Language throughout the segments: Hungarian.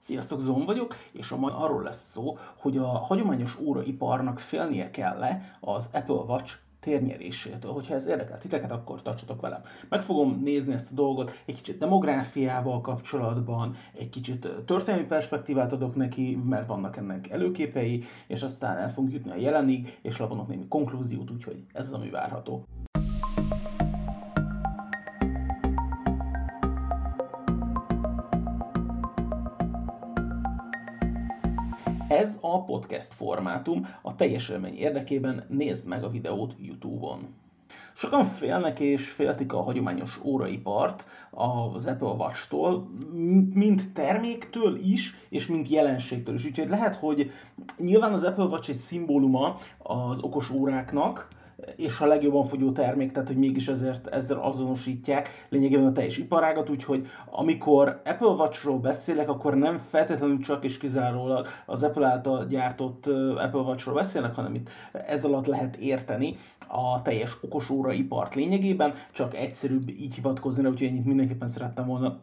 Sziasztok, Zon vagyok, és a mai arról lesz szó, hogy a hagyományos óraiparnak félnie kell-e az Apple Watch térnyerésétől. Hogyha ez érdekel titeket, akkor tartsatok velem. Meg fogom nézni ezt a dolgot egy kicsit demográfiával kapcsolatban, egy kicsit történelmi perspektívát adok neki, mert vannak ennek előképei, és aztán el fogunk jutni a jelenig, és levonok némi konklúziót, úgyhogy ez az, ami várható. Ez a podcast formátum, a teljes élmény érdekében nézd meg a videót YouTube-on. Sokan félnek és féltik a hagyományos óraipart az Apple Watch-tól, mint terméktől is, és mint jelenségtől is. Úgyhogy lehet, hogy nyilván az Apple Watch egy szimbóluma az okos óráknak, és a legjobban fogyó termék, tehát hogy mégis ezért ezzel azonosítják. Lényegében a teljes iparágat, úgyhogy amikor Apple Watch-ról beszélek, akkor nem feltétlenül csak és kizárólag az Apple által gyártott Apple Watch-ról beszélnek, hanem itt ez alatt lehet érteni a teljes okos ipart lényegében, csak egyszerűbb így hivatkozni, úgyhogy ennyit mindenképpen szerettem volna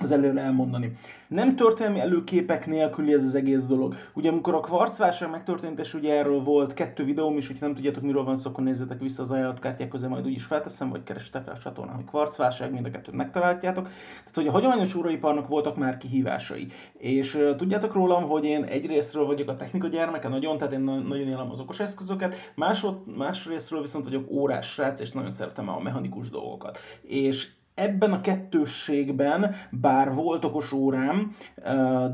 az előre elmondani. Nem történelmi előképek nélküli ez az egész dolog. Ugye amikor a kvarcválság megtörtént, és ugye erről volt kettő videóm is, hogyha nem tudjátok miről van szó, akkor nézzetek vissza az ajánlatkártyák közé, majd úgyis felteszem, vagy kerestek rá a csatornán, hogy kvarcválság, mind a kettőt megtaláljátok. Tehát, hogy a hagyományos óraiparnak voltak már kihívásai. És uh, tudjátok rólam, hogy én egyrésztről vagyok a technika gyermeke nagyon, tehát én nagyon élem az okos eszközöket, másod, másrésztről viszont vagyok órás srác, és nagyon szeretem a mechanikus dolgokat. És ebben a kettősségben, bár volt okos órám,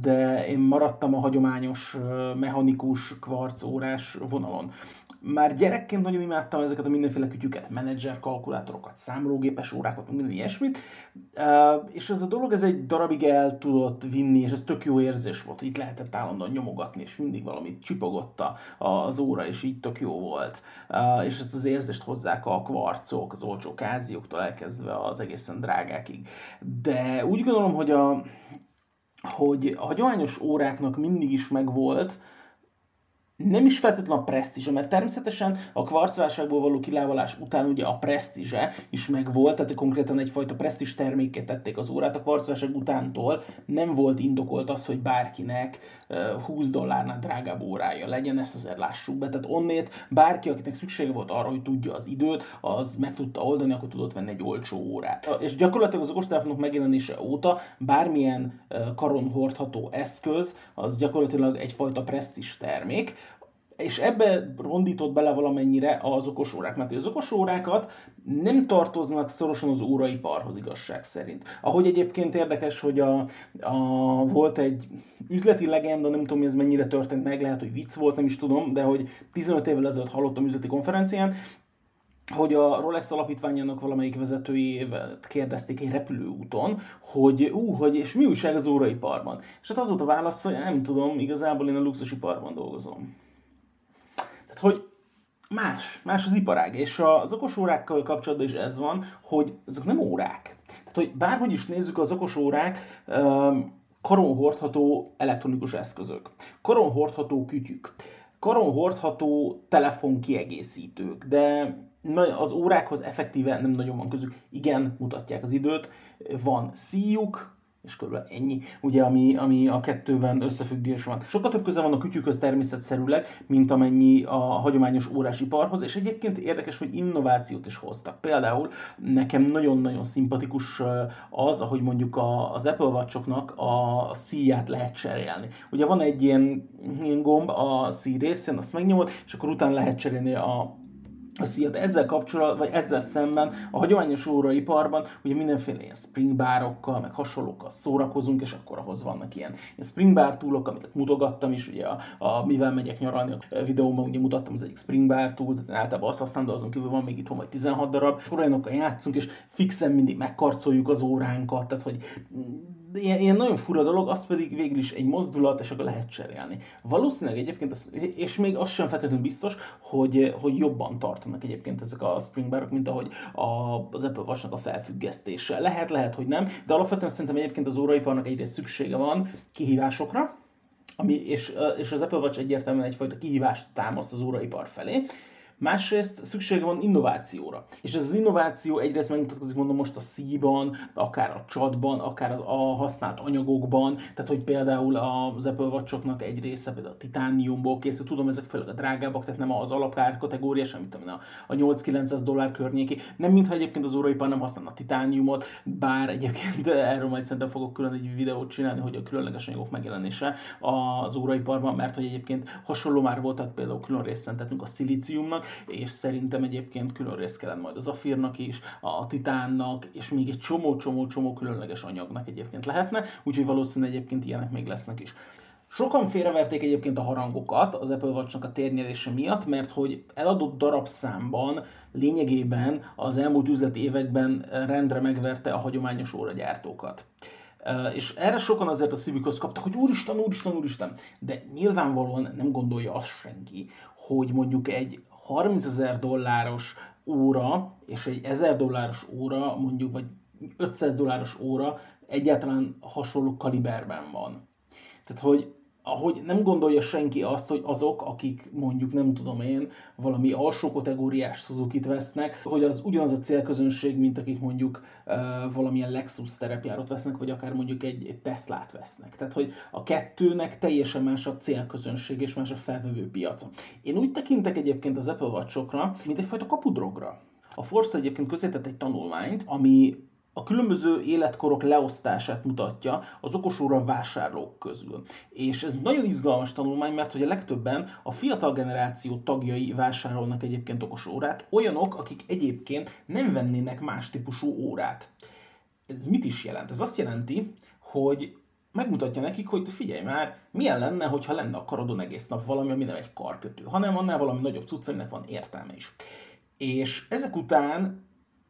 de én maradtam a hagyományos mechanikus kvarc órás vonalon. Már gyerekként nagyon imádtam ezeket a mindenféle kütyüket, menedzser kalkulátorokat, számológépes órákat, minden ilyesmit, és ez a dolog ez egy darabig el tudott vinni, és ez tök jó érzés volt, itt lehetett állandóan nyomogatni, és mindig valamit csipogott az óra, és így tök jó volt. És ezt az érzést hozzák a kvarcok, az olcsó kázióktól elkezdve az egészen drágákig. De úgy gondolom, hogy a, hogy a hagyományos óráknak mindig is megvolt, nem is feltétlenül a presztízse, mert természetesen a kvarcválságból való kilávalás után ugye a presztízse is megvolt, tehát konkrétan egyfajta presztízs terméket tették az órát. A kvarcválság utántól, nem volt indokolt az, hogy bárkinek 20 dollárnál drágább órája legyen, ezt azért lássuk be, tehát onnét bárki, akinek szüksége volt arra, hogy tudja az időt, az meg tudta oldani, akkor tudott venni egy olcsó órát. És gyakorlatilag az okostelefonok megjelenése óta bármilyen karon hordható eszköz, az gyakorlatilag egyfajta presztízs termék, és ebbe rondított bele valamennyire az okos órák, mert az okos órákat nem tartoznak szorosan az óraiparhoz igazság szerint. Ahogy egyébként érdekes, hogy a, a, volt egy üzleti legenda, nem tudom, hogy ez mennyire történt meg, lehet, hogy vicc volt, nem is tudom, de hogy 15 évvel ezelőtt hallottam üzleti konferencián, hogy a Rolex alapítványának valamelyik vezetőjével kérdezték egy repülőúton, hogy ú, hogy és mi újság az óraiparban. És hát az volt a válasz, hogy nem tudom, igazából én a luxusiparban dolgozom. Tehát, hogy más, más az iparág, és az okos órákkal kapcsolatban is ez van, hogy ezek nem órák. Tehát, hogy bárhogy is nézzük, az okos órák um, karon hordható elektronikus eszközök, karon hordható kütyük, karon hordható telefonkiegészítők, de az órákhoz effektíve nem nagyon van közük. Igen, mutatják az időt, van szíjuk, és körülbelül ennyi, ugye, ami, ami a kettőben összefüggés van. Sokkal több köze van a kütyükhöz természetszerűleg, mint amennyi a hagyományos órásiparhoz, és egyébként érdekes, hogy innovációt is hoztak. Például nekem nagyon-nagyon szimpatikus az, ahogy mondjuk az Apple Watch-oknak a szíját lehet cserélni. Ugye van egy ilyen, ilyen gomb a szíj részén, azt megnyomod, és akkor utána lehet cserélni a a szíjat. Ezzel kapcsolatban, vagy ezzel szemben a hagyományos óraiparban ugye mindenféle ilyen springbárokkal, meg hasonlókkal szórakozunk, és akkor ahhoz vannak ilyen, ilyen springbar túlok, amiket mutogattam is, ugye a, a, mivel megyek nyaralni a videóban, ugye mutattam az egyik springbar túl, tehát általában azt használom, de azon kívül van még itt majd 16 darab, olyanokkal játszunk, és fixen mindig megkarcoljuk az óránkat, tehát hogy ilyen, ilyen nagyon fura dolog, az pedig végül is egy mozdulat, és akkor lehet cserélni. Valószínűleg egyébként, az, és még az sem feltétlenül biztos, hogy, hogy jobban tartanak egyébként ezek a springbarok, mint ahogy a, az Apple watch a felfüggesztése. Lehet, lehet, hogy nem, de alapvetően szerintem egyébként az óraiparnak egyrészt szüksége van kihívásokra, ami, és, és az Apple Watch egyértelműen egyfajta kihívást támaszt az óraipar felé, Másrészt szüksége van innovációra. És ez az innováció egyrészt megmutatkozik, mondom most a szíban, akár a csatban, akár az, a használt anyagokban, tehát hogy például az Apple watch egy része például a titániumból készül, tudom, ezek főleg a drágábbak, tehát nem az alapkár kategória, semmit, a, a 8-900 dollár környéki. Nem mintha egyébként az óraipar nem használna titániumot, bár egyébként erről majd szerintem fogok külön egy videót csinálni, hogy a különleges anyagok megjelenése az óraiparban, mert hogy egyébként hasonló már volt, tehát például külön részt szentettünk a szilíciumnak, és szerintem egyébként külön részt kellene majd az afírnak is, a titánnak, és még egy csomó-csomó-csomó különleges anyagnak egyébként lehetne, úgyhogy valószínűleg egyébként ilyenek még lesznek is. Sokan félreverték egyébként a harangokat az Apple watch a térnyerése miatt, mert hogy eladott darabszámban lényegében az elmúlt üzleti években rendre megverte a hagyományos óragyártókat. És erre sokan azért a szívükhöz kaptak, hogy úristen, úristen, úristen, de nyilvánvalóan nem gondolja azt senki, hogy mondjuk egy 30 ezer dolláros óra és egy 1000 dolláros óra, mondjuk, vagy 500 dolláros óra egyáltalán hasonló kaliberben van. Tehát, hogy ahogy nem gondolja senki azt, hogy azok, akik mondjuk nem tudom én, valami alsó kategóriás suzuki vesznek, hogy az ugyanaz a célközönség, mint akik mondjuk uh, valamilyen Lexus terepjárót vesznek, vagy akár mondjuk egy, egy Teslát vesznek. Tehát, hogy a kettőnek teljesen más a célközönség és más a felvevő piaca. Én úgy tekintek egyébként az Apple Watch-okra, mint egyfajta kapudrogra. A Forbes egyébként közétett egy tanulmányt, ami a különböző életkorok leosztását mutatja az okosóra vásárlók közül. És ez nagyon izgalmas tanulmány, mert hogy a legtöbben a fiatal generáció tagjai vásárolnak egyébként okos órát, olyanok, akik egyébként nem vennének más típusú órát. Ez mit is jelent? Ez azt jelenti, hogy megmutatja nekik, hogy figyelj már, milyen lenne, hogyha lenne a karodon egész nap valami, ami nem egy karkötő, hanem annál valami nagyobb cucc, aminek van értelme is. És ezek után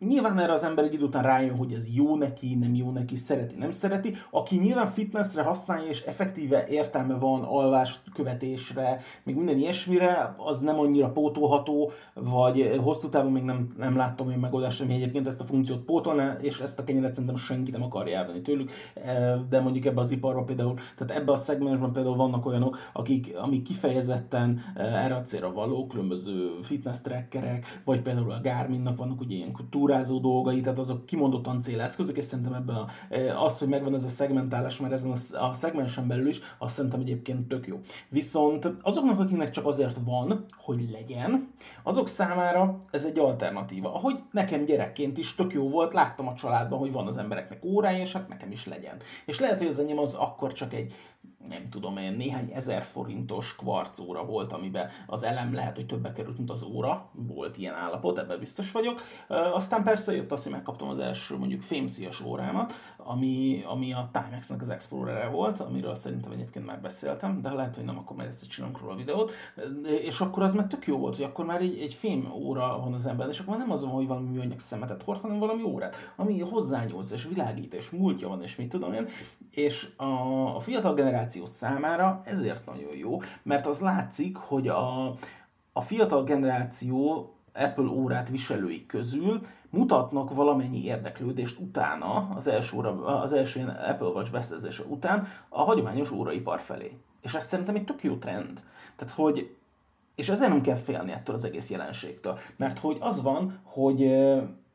Nyilván erre az ember egy idő után rájön, hogy ez jó neki, nem jó neki, szereti, nem szereti. Aki nyilván fitnessre használja, és effektíve értelme van alvás követésre, még minden ilyesmire, az nem annyira pótolható, vagy hosszú távon még nem, nem láttam olyan megoldást, ami egyébként ezt a funkciót pótolná, és ezt a kenyeret szerintem senki nem akarja elvenni tőlük, e, de mondjuk ebbe az iparban például, tehát ebbe a szegmensben például vannak olyanok, akik, amik kifejezetten e, erre a célra való, különböző fitness trackerek, vagy például a Garminnak vannak ugye ilyen túrá túrázó dolgai, tehát azok kimondottan céleszközök, és szerintem ebben a, e, az, hogy megvan ez a szegmentálás már ezen a, a szegmensen belül is, azt szerintem egyébként tök jó. Viszont azoknak, akiknek csak azért van, hogy legyen, azok számára ez egy alternatíva. Ahogy nekem gyerekként is tök jó volt, láttam a családban, hogy van az embereknek órája, és hát nekem is legyen. És lehet, hogy az enyém az akkor csak egy nem tudom én, néhány ezer forintos kvarcóra volt, amiben az elem lehet, hogy többe került, mint az óra. Volt ilyen állapot, ebben biztos vagyok. Aztán persze jött az, hogy megkaptam az első mondjuk fémszíjas órámat, ami, ami a Timex-nek az explorer volt, amiről szerintem egyébként már beszéltem, de lehet, hogy nem, akkor majd egyszer csinálunk róla videót. És akkor az már tök jó volt, hogy akkor már egy, egy fém óra van az emberben, és akkor nem az van, hogy valami műanyag szemetet hord, hanem valami órát, ami hozzányúlsz, és világít, és múltja van, és mit tudom én. És a, a fiatal generáció számára ezért nagyon jó, mert az látszik, hogy a, a fiatal generáció Apple órát viselői közül mutatnak valamennyi érdeklődést utána, az első, óra, az első ilyen Apple Watch beszerzése után a hagyományos óraipar felé. És ez szerintem egy tök jó trend. Tehát, hogy és ezért nem kell félni ettől az egész jelenségtől. Mert hogy az van, hogy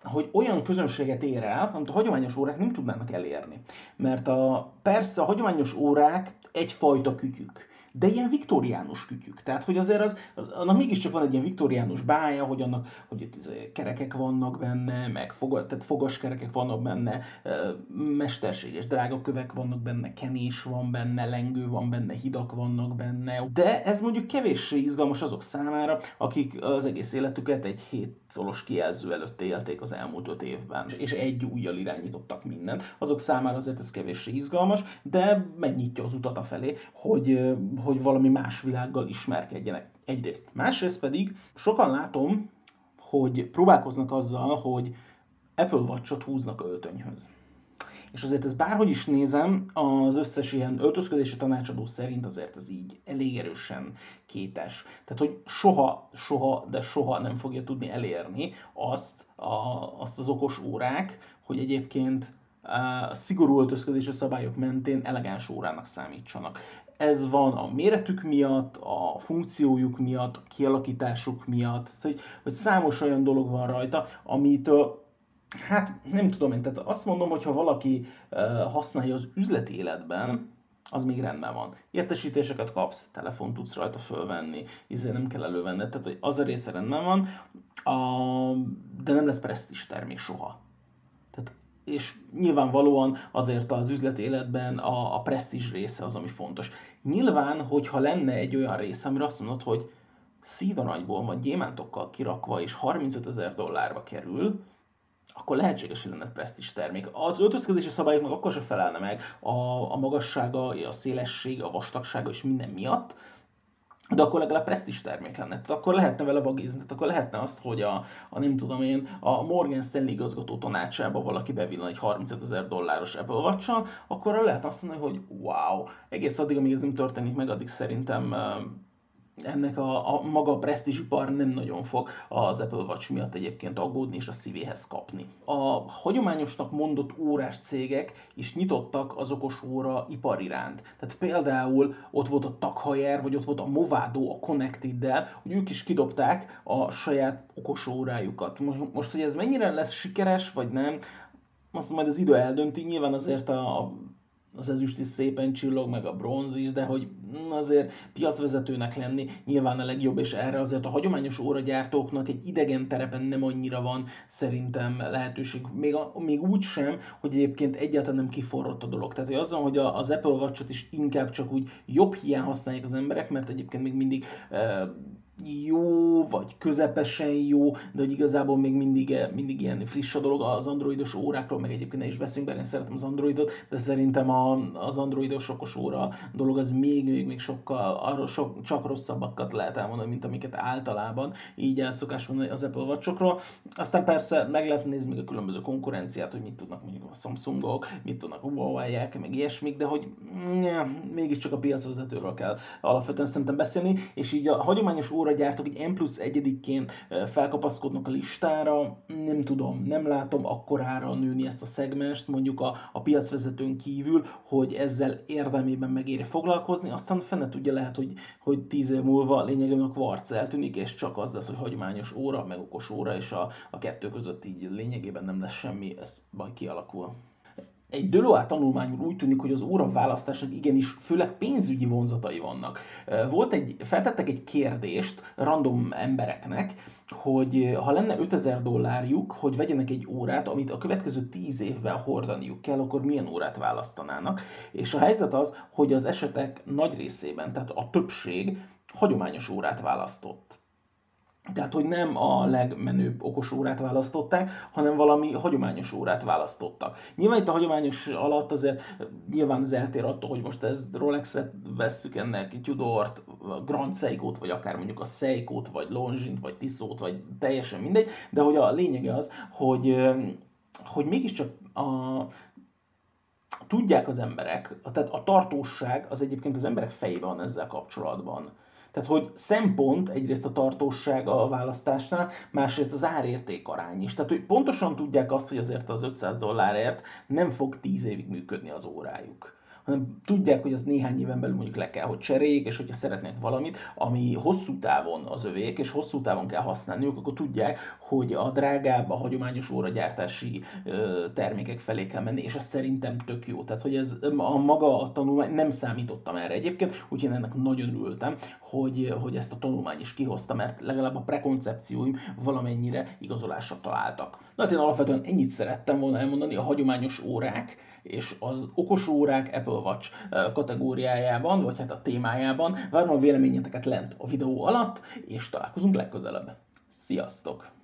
hogy olyan közönséget ér el, amit a hagyományos órák nem tudnának elérni. Mert a, persze a hagyományos órák egyfajta kütyük de ilyen viktoriánus kütyük. Tehát, hogy azért az, annak mégiscsak van egy ilyen viktoriánus bája, hogy annak, hogy itt izé kerekek vannak benne, meg foga, tehát fogaskerekek vannak benne, mesterséges drágakövek vannak benne, kenés van benne, lengő van benne, hidak vannak benne. De ez mondjuk kevéssé izgalmas azok számára, akik az egész életüket egy 7 szolos kijelző előtt élték az elmúlt 5 évben, és egy újjal irányítottak mindent. Azok számára azért ez kevéssé izgalmas, de megnyitja az utat a felé, hogy, hogy valami más világgal ismerkedjenek. Egyrészt. Másrészt pedig sokan látom, hogy próbálkoznak azzal, hogy Apple Watch-ot húznak öltönyhöz. És azért ez bárhogy is nézem, az összes ilyen öltözködési tanácsadó szerint azért ez így elég erősen kétes. Tehát, hogy soha, soha, de soha nem fogja tudni elérni azt, a, azt az okos órák, hogy egyébként szigorú öltözködési szabályok mentén elegáns órának számítsanak. Ez van a méretük miatt, a funkciójuk miatt, a kialakításuk miatt, hogy, hogy számos olyan dolog van rajta, amit hát nem tudom én, tehát azt mondom, hogy ha valaki használja az üzleti életben, az még rendben van. Értesítéseket kapsz, telefon tudsz rajta fölvenni, izé nem kell elővenned, tehát az a része rendben van, a, de nem lesz presztis termék soha. Tehát, és nyilvánvalóan azért az üzleti életben a, a presztis része az, ami fontos. Nyilván, hogyha lenne egy olyan része, amire azt mondod, hogy szídanagyból vagy gyémántokkal kirakva és 35 ezer dollárba kerül, akkor lehetséges, hogy lenne presztis termék. Az öltözködési szabályoknak akkor se felelne meg a, a magassága, a szélesség, a vastagsága és minden miatt, de akkor legalább presztis termék lenne. Tehát akkor lehetne vele vagizni, tehát akkor lehetne azt, hogy a, a nem tudom én, a Morgan Stanley igazgató tanácsába valaki bevillan egy 35 ezer dolláros Apple watch akkor lehet azt mondani, hogy wow, egész addig, amíg ez nem történik meg, addig szerintem ennek a, a maga a presztízsipar nem nagyon fog az Apple Watch miatt egyébként aggódni és a szívéhez kapni. A hagyományosnak mondott órás cégek is nyitottak az okos óra ipar iránt. Tehát például ott volt a Tag Heuer, vagy ott volt a Movado a Connected-del, hogy ők is kidobták a saját okos órájukat. Most, hogy ez mennyire lesz sikeres, vagy nem, azt majd az idő eldönti, nyilván azért a az ezüst is szépen csillog, meg a bronz is, de hogy azért piacvezetőnek lenni nyilván a legjobb, és erre azért a hagyományos óragyártóknak egy idegen terepen nem annyira van szerintem lehetőség. Még, a, még úgy sem, hogy egyébként egyáltalán nem kiforrott a dolog. Tehát, hogy azon, hogy az Apple Watch-ot is inkább csak úgy jobb hiány használják az emberek, mert egyébként még mindig uh, jó, vagy közepesen jó, de hogy igazából még mindig, mindig ilyen friss a dolog. Az androidos órákról, meg egyébként ne is beszélünk, bár én szeretem az androidot, de szerintem a, az androidos okos óra dolog az még, még, még sokkal, arról sok, csak rosszabbakat lehet elmondani, mint amiket általában így elszokás mondani az Apple watch Aztán persze meg lehet nézni még a különböző konkurenciát, hogy mit tudnak mondjuk a Samsungok, mit tudnak a huawei meg ilyesmik, de hogy ja, mégiscsak a piacvezetőről kell alapvetően szerintem beszélni, és így a hagyományos óra gyártók egy M plusz egyedikként felkapaszkodnak a listára, nem tudom, nem látom akkorára nőni ezt a szegmest, mondjuk a, a piacvezetőn kívül, hogy ezzel érdemében megéri foglalkozni, aztán fenne tudja lehet, hogy, hogy tíz év múlva lényegében a kvarc eltűnik, és csak az lesz, hogy hagyományos óra, meg okos óra, és a, a kettő között így lényegében nem lesz semmi, ez majd kialakul. Egy Deloitte tanulmányról úgy tűnik, hogy az óra választásnak igenis főleg pénzügyi vonzatai vannak. Volt egy, feltettek egy kérdést random embereknek, hogy ha lenne 5000 dollárjuk, hogy vegyenek egy órát, amit a következő 10 évben hordaniuk kell, akkor milyen órát választanának. És a helyzet az, hogy az esetek nagy részében, tehát a többség hagyományos órát választott. Tehát, hogy nem a legmenőbb okos órát választották, hanem valami hagyományos órát választottak. Nyilván itt a hagyományos alatt azért nyilván az eltér attól, hogy most ez Rolex-et vesszük ennek, Tudort, Grand Seiko-t, vagy akár mondjuk a Seiko-t, vagy Longines, vagy Tissot, vagy teljesen mindegy, de hogy a lényege az, hogy, hogy mégiscsak a, tudják az emberek, tehát a tartóság az egyébként az emberek fejében van ezzel kapcsolatban. Tehát, hogy szempont egyrészt a tartóság a választásnál, másrészt az árérték arány is. Tehát, hogy pontosan tudják azt, hogy azért az 500 dollárért nem fog 10 évig működni az órájuk hanem tudják, hogy az néhány éven belül mondjuk le kell, hogy cseréljék, és hogyha szeretnék valamit, ami hosszú távon az övék, és hosszú távon kell használniuk, akkor tudják, hogy a drágább, a hagyományos óragyártási termékek felé kell menni, és ez szerintem tök jó. Tehát, hogy ez a maga a tanulmány, nem számítottam erre egyébként, úgyhogy ennek nagyon ültem, hogy, hogy ezt a tanulmány is kihozta, mert legalább a prekoncepcióim valamennyire igazolásra találtak. Na hát én alapvetően ennyit szerettem volna elmondani a hagyományos órák, és az okos órák Apple Watch kategóriájában, vagy hát a témájában. Várom a véleményeteket lent a videó alatt, és találkozunk legközelebb. Sziasztok!